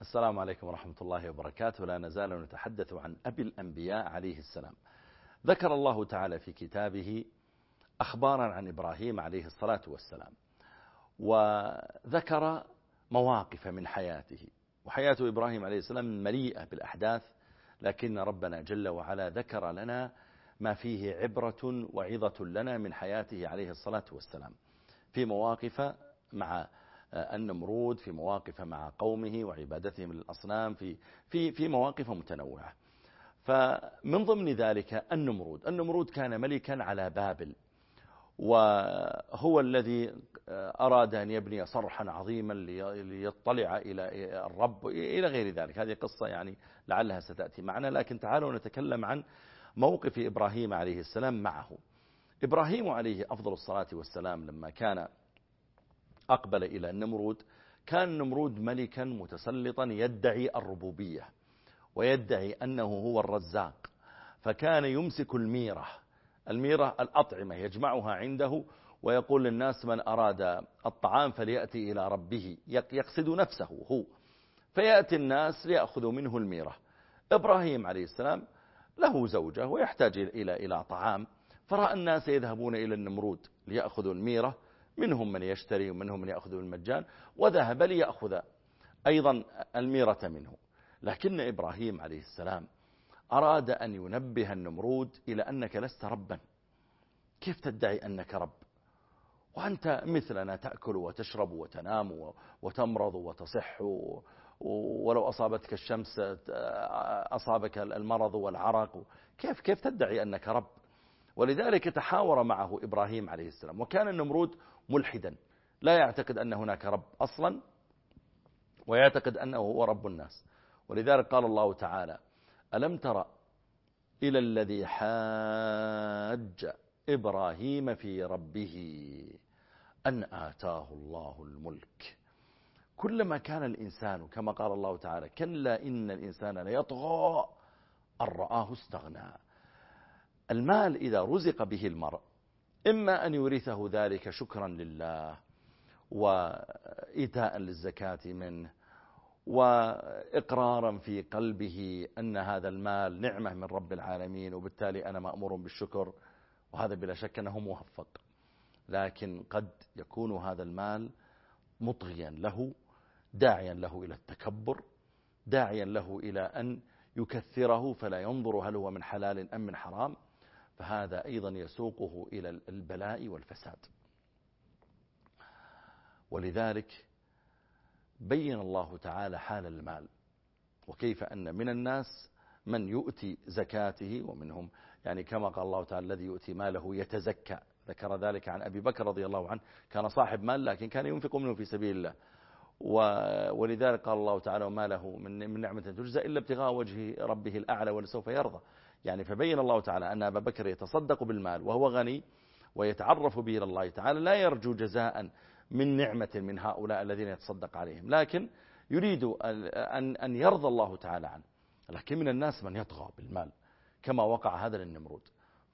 السلام عليكم ورحمة الله وبركاته. لا نزال نتحدث عن أبي الأنبياء عليه السلام. ذكر الله تعالى في كتابه أخبارا عن إبراهيم عليه الصلاة والسلام وذكر مواقف من حياته. وحياة إبراهيم عليه السلام مليئة بالأحداث لكن ربنا جل وعلا ذكر لنا ما فيه عبرة وعظة لنا من حياته عليه الصلاة والسلام. في مواقف مع النمرود في مواقف مع قومه وعبادتهم للأصنام في, في, في مواقف متنوعة. فمن ضمن ذلك النمرود النمرود كان ملكا على بابل وهو الذي أراد أن يبني صرحا عظيما ليطلع إلى الرب إلى غير ذلك. هذه قصة يعني لعلها ستأتي معنا لكن تعالوا نتكلم عن موقف إبراهيم عليه السلام معه. إبراهيم عليه أفضل الصلاة والسلام لما كان أقبل إلى النمرود. كان النمرود ملكا متسلطا يدعي الربوبية ويدعي أنه هو الرزاق فكان يمسك الميرة. الميرة الأطعمة يجمعها عنده ويقول للناس من أراد الطعام فليأتي إلى ربه يقصد نفسه هو. فيأتي الناس ليأخذوا منه الميرة. إبراهيم عليه السلام له زوجة ويحتاج إلى إلى طعام. فرأى الناس يذهبون إلى النمرود ليأخذوا الميرة. منهم من يشتري ومنهم من يأخذ بالمجان وذهب ليأخذ أيضا الميرة منه. لكن إبراهيم عليه السلام أراد أن ينبه النمرود إلى أنك لست ربا. كيف تدعي أنك رب؟ وأنت مثلنا تأكل وتشرب وتنام وتمرض وتصح ولو أصابتك الشمس أصابك المرض والعرق. كيف كيف تدعي أنك رب؟ ولذلك تحاور معه إبراهيم عليه السلام. وكان النمرود ملحدا. لا يعتقد أن هناك رب أصلا ويعتقد أنه هو رب الناس. ولذلك قال الله تعالى ألم ترى إلى الذي حاج إبراهيم في ربه أن آتاه الله الملك؟ كلما كان الإنسان كما قال الله تعالى كلا إن الإنسان ليطغى أن رآه استغنى. المال إذا رزق به المرء إما أن يورثه ذلك شكرا لله وإيتاء للزكاة منه وإقرارا في قلبه أن هذا المال نعمة من رب العالمين وبالتالي أنا مأمور بالشكر وهذا بلا شك أنه موفق. لكن قد يكون هذا المال مطغيا له داعيا له إلى التكبر داعيا له إلى أن يكثره فلا ينظر هل هو من حلال أم من حرام. فهذا أيضا يسوقه إلى البلاء والفساد. ولذلك بين الله تعالى حال المال وكيف أن من الناس من يؤتي زكاته ومنهم يعني كما قال الله تعالى الذي يؤتي ماله يتزكى. ذكر ذلك عن أبي بكر رضي الله عنه كان صاحب مال لكن كان ينفق منه في سبيل الله. ولذلك قال الله تعالى وما له من نعمة تجزى إلا ابتغاء وجه ربه الأعلى ولسوف يرضى. يعني فبين الله تعالى أن أبا بكر يتصدق بالمال وهو غني ويتعرف به إلى الله تعالى لا يرجو جزاء من نعمة من هؤلاء الذين يتصدق عليهم لكن يريد أن أن يرضى الله تعالى عنه. لكن من الناس من يطغى بالمال كما وقع هذا للنمرود.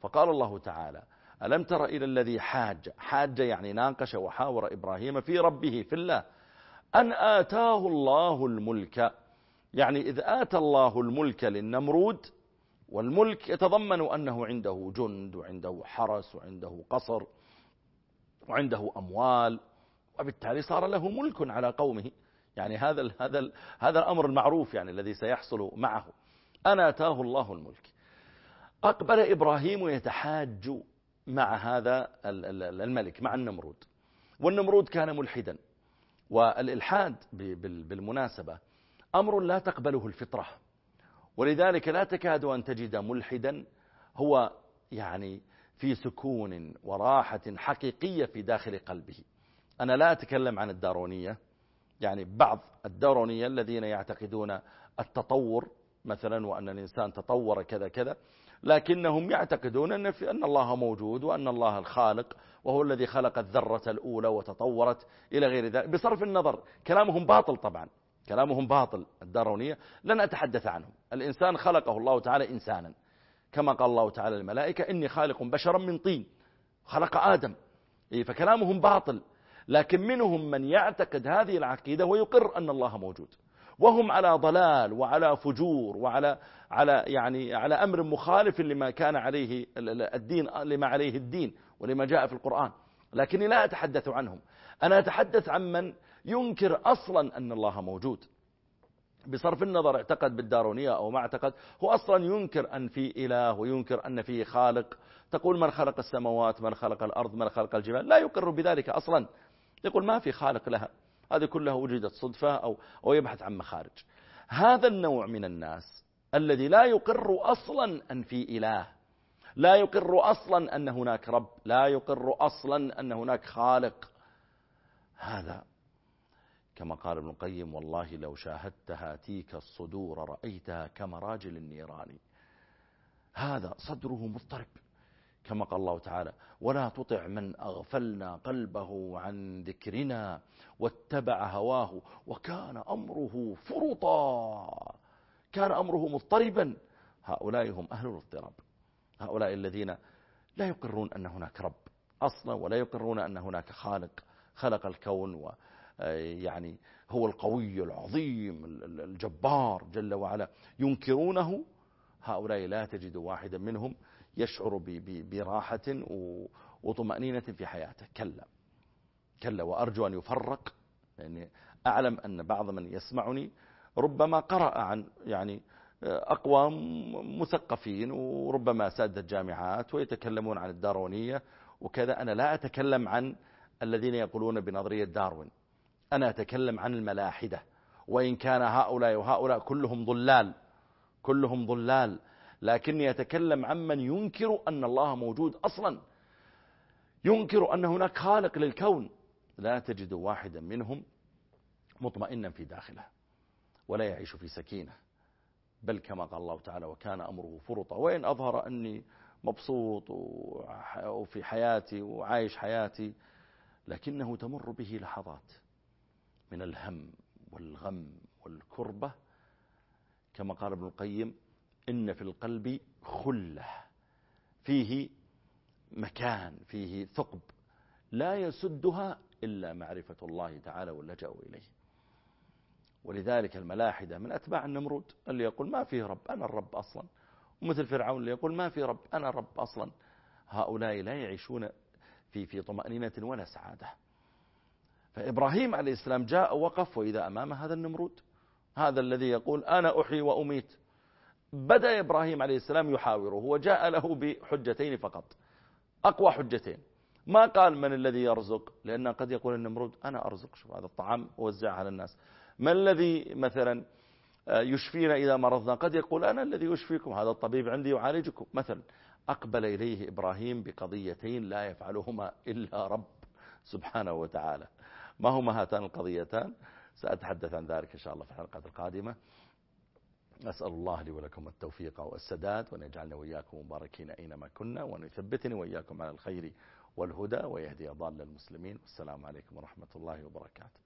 فقال الله تعالى ألم تر إلى الذي حاج؟ حاج يعني ناقش وحاور إبراهيم في ربه في الله. أن آتاه الله الملك. يعني إذ آتى الله الملك للنمرود والملك يتضمن أنه عنده جند وعنده حرس وعنده قصر وعنده أموال وبالتالي صار له ملك على قومه. يعني هذا هذا هذا الأمر المعروف يعني الذي سيحصل معه. أنا أتاه الله الملك. أقبل إبراهيم يتحاج مع هذا الملك مع النمرود. والنمرود كان ملحدا. والإلحاد بالمناسبة أمر لا تقبله الفطرة. ولذلك لا تكاد أن تجد ملحدا هو يعني في سكون وراحة حقيقية في داخل قلبه. أنا لا أتكلم عن الدارونية يعني بعض الدارونية الذين يعتقدون التطور مثلا وأن الإنسان تطور كذا كذا لكنهم يعتقدون أن, في أن الله موجود وأن الله الخالق وهو الذي خلق الذرة الأولى وتطورت إلى غير ذلك بصرف النظر. كلامهم باطل طبعا. كلامهم باطل الدارونية. لن أتحدث عنهم. الإنسان خلقه الله تعالى إنسانا. كما قال الله تعالى الملائكة إني خالق بشرا من طين خلق آدم. إيه، فكلامهم باطل. لكن منهم من يعتقد هذه العقيدة ويقر أن الله موجود. وهم على ضلال وعلى فجور وعلى على يعني على أمر مخالف لما كان عليه الدين لما عليه الدين ولما جاء في القرآن. لكني لا أتحدث عنهم. أنا أتحدث عن من ينكر أصلا أن الله موجود. بصرف النظر اعتقد بالدارونية أو ما اعتقد هو أصلا ينكر أن في إله وينكر أن فيه خالق. تقول من خلق السماوات من خلق الأرض من خلق الجبال. لا يقر بذلك أصلا. يقول ما في خالق لها. هذه كلها وجدت صدفة أو, أو يبحث عن مخارج. هذا النوع من الناس الذي لا يقر أصلا أن في إله. لا يقر أصلا أن هناك رب. لا يقر أصلا أن هناك خالق. هذا كما قال ابن القيم والله لو شاهدت هاتيك الصدور رأيتها كمراجل النيران. هذا صدره مضطرب كما قال الله تعالى ولا تطع من أغفلنا قلبه عن ذكرنا واتبع هواه وكان أمره فرطا كان أمره مضطربا. هؤلاء هم أهل الاضطراب. هؤلاء الذين لا يقرون أن هناك رب أصلا ولا يقرون أن هناك خالق خلق الكون و يعني هو القوي العظيم الجبار جل وعلا. ينكرونه؟ هؤلاء لا تجد واحدا منهم يشعر براحة وطمأنينة في حياته. كلا. كلا. وأرجو أن يفرق. يعني أعلم أن بعض من يسمعني ربما قرأ عن يعني أقوام مثقفين وربما سادة الجامعات ويتكلمون عن الدارونية وكذا. أنا لا أتكلم عن الذين يقولون بنظرية داروين. أنا أتكلم عن الملاحدة. وإن كان هؤلاء وهؤلاء كلهم ضلال كلهم ضلال. لكني أتكلم عمن ينكر أن الله موجود أصلا. ينكر أن هناك خالق للكون. لا تجد واحدا منهم مطمئنا في داخله ولا يعيش في سكينة. بل كما قال الله تعالى وكان أمره فرطا. وإن أظهر أني مبسوط وفي حياتي وعايش حياتي لكنه تمر به لحظات. من الهم والغم والكربة كما قال ابن القيم إن في القلب خلة فيه مكان فيه ثقب لا يسدها إلا معرفة الله تعالى واللجأ إليه. ولذلك الملاحدة من أتباع النمرود اللي يقول ما فيه رب أنا الرب أصلا. ومثل فرعون اللي يقول ما في رب أنا رب أصلا. هؤلاء لا يعيشون في في طمأنينة ولا سعادة. فإبراهيم عليه السلام جاء وقف وإذا أمام هذا النمرود هذا الذي يقول أنا أحيي وأميت. بدأ إبراهيم عليه السلام يحاوره وجاء له بحجتين فقط أقوى حجتين. ما قال من الذي يرزق؟ لأن قد يقول النمرود أنا أرزق شوف هذا الطعام وزعه على الناس. ما الذي مثلا آه، يشفينا إذا مرضنا؟ قد يقول أنا الذي يشفيكم هذا الطبيب عندي يعالجكم. مثلا أقبل إليه إبراهيم بقضيتين لا يفعلهما إلا رب سبحانه وتعالى. ما هما هاتان القضيتان؟ سأتحدث عن ذلك إن شاء الله في الحلقات القادمة. أسأل الله لي ولكم التوفيق والسداد وأن يجعلنا وإياكم مباركين أينما كنا وأن يثبتني وإياكم على الخير والهدى ويهدي ضال المسلمين. والسلام عليكم ورحمة الله وبركاته.